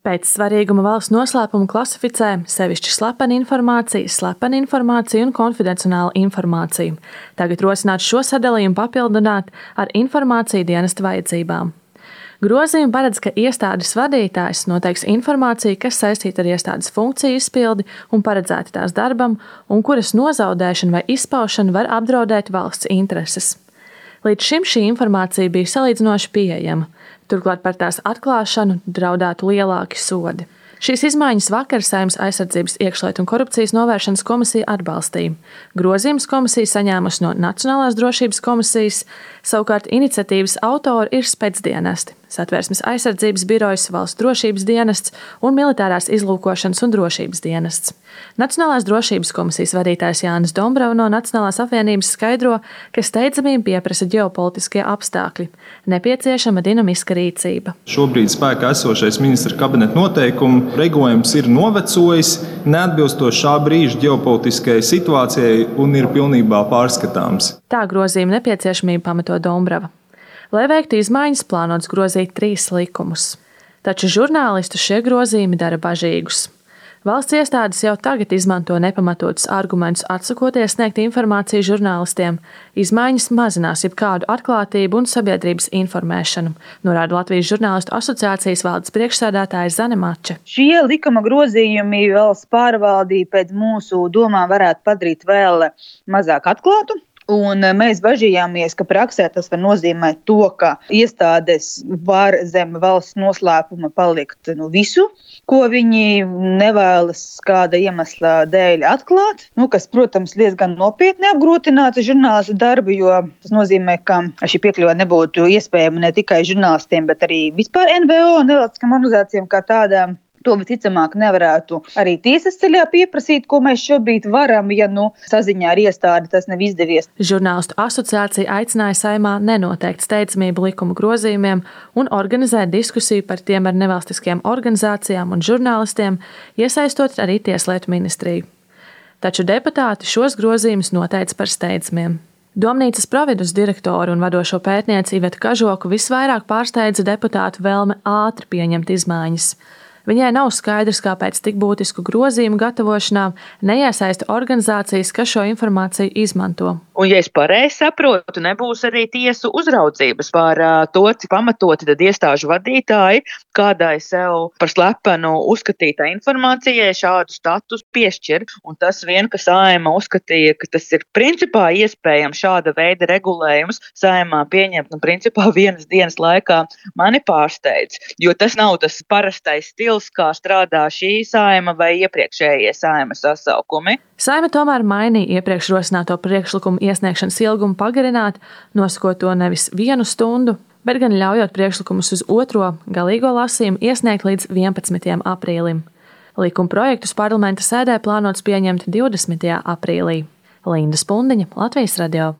Pēc svarīguma valsts noslēpuma klasificē sevišķi slepenu informāciju, slepenu informāciju un konfidencionālu informāciju. Tagad rosināts šo sadalījumu papildināt ar informāciju dienesta vajadzībām. Grozījumi paredz, ka iestādes vadītājs noteiks informāciju, kas saistīta ar iestādes funkciju izpildi un paredzēta tās darbam, un kuras nozaudēšana vai izpaušana var apdraudēt valsts intereses. Līdz šim šī informācija bija salīdzinoši pieejama. Turklāt par tās atklāšanu draudētu lielāki sodi. Šīs izmaiņas vakar Saimnes aizsardzības iekšlietu un korupcijas novēršanas komisija atbalstīja. Grozījums komisija saņēmusi no Nacionālās drošības komisijas, savukārt iniciatīvas autori ir spēcdienesti. Satvērsmes aizsardzības birojas, valsts drošības dienests un militārās izlūkošanas un drošības dienests. Nacionālās drošības komisijas vadītājs Jānis Dombrava no Nacionālās apvienības skaidro, ka steidzamību pieprasa ģeopolitiskie apstākļi, nepieciešama dinamiska rīcība. Šobrīd spēkā esošais ministra kabineta noteikumu regulējums ir novecojis, neatbilstoši šā brīža ģeopolitiskajai situācijai un ir pilnībā pārskatāms. Tā grozījuma nepieciešamība pamato Dombrava. Lai veiktu izmaiņas, plānots grozīt trīs likumus. Taču žurnālistu šie grozījumi dara bažīgus. Valsts iestādes jau tagad izmanto nepamatotus argumentus, atsakoties sniegt informāciju žurnālistiem. Izmaiņas mazinās jebkādu atklātību un sabiedrības informēšanu, norāda Latvijas žurnālistu asociācijas valdes priekšsēdētāja Zane Mača. Šie likuma grozījumi valsts pārvaldību pēc mūsu domām varētu padarīt vēl mazāk atklātu. Un eh, mēs bažījāmies, ka praksē tas var nozīmēt to, ka iestādes var zem valsts noslēpuma palikt nu, visu, ko viņi nevēlas kāda iemesla dēļ atklāt. Nu, kas, protams, diezgan nopietni apgrūtinātu žurnālistu darbu, jo tas nozīmē, ka šī piekļuve nebūtu iespējama ne tikai žurnālistiem, bet arī vispār NVO un nevalstiskām organizācijām kā tādām. To visticamāk nevarētu arī tiesas ceļā pieprasīt, ko mēs šobrīd varam, ja nu saziņā ar iestādi tas nav izdevies. Žurnālistu asociācija aicināja saimā nenoteikt steidzamību likuma grozījumiem un organizēt diskusiju par tiem ar nevalstiskajām organizācijām un žurnālistiem, iesaistot arī Tieslietu ministriju. Taču deputāti šos grozījumus noteica par steidzamiem. Domnīcas providus direktoru un vadošo pētnieci Ivetu Kažoku visvairāk pārsteidza deputātu vēlme ātri pieņemt izmaiņas. Viņai nav skaidrs, kāpēc tik būtisku grozījumu gatavošanā neiesaista organizācijas, kas šo informāciju izmanto. Un, ja es pareizi saprotu, nebūs arī tiesu uzraudzības par to, cik pamatoti tad iestāžu vadītāji kādai sev par slepenu uzskatītā informācijai šādu statusu piešķir. Un tas vien, ka saima uzskatīja, ka tas ir principā iespējams šāda veida regulējums saimā pieņemt, nu, principā vienas dienas laikā mani pārsteidz, jo tas nav tas parastais stils stils, kā strādā šī saima vai iepriekšējie saima sasaukumi. Saima tomēr mainīja iepriekš rosināto priekšlikumu iesniegšanas ilgumu pagarināt, nosakot to nevis vienu stundu, bet gan ļaujot priekšlikumus uz otro galīgo lasījumu iesniegt līdz 11. aprīlim. Likuma projektus parlamenta sēdē plānots pieņemt 20. aprīlī. Linda Spundiņa, Latvijas radio.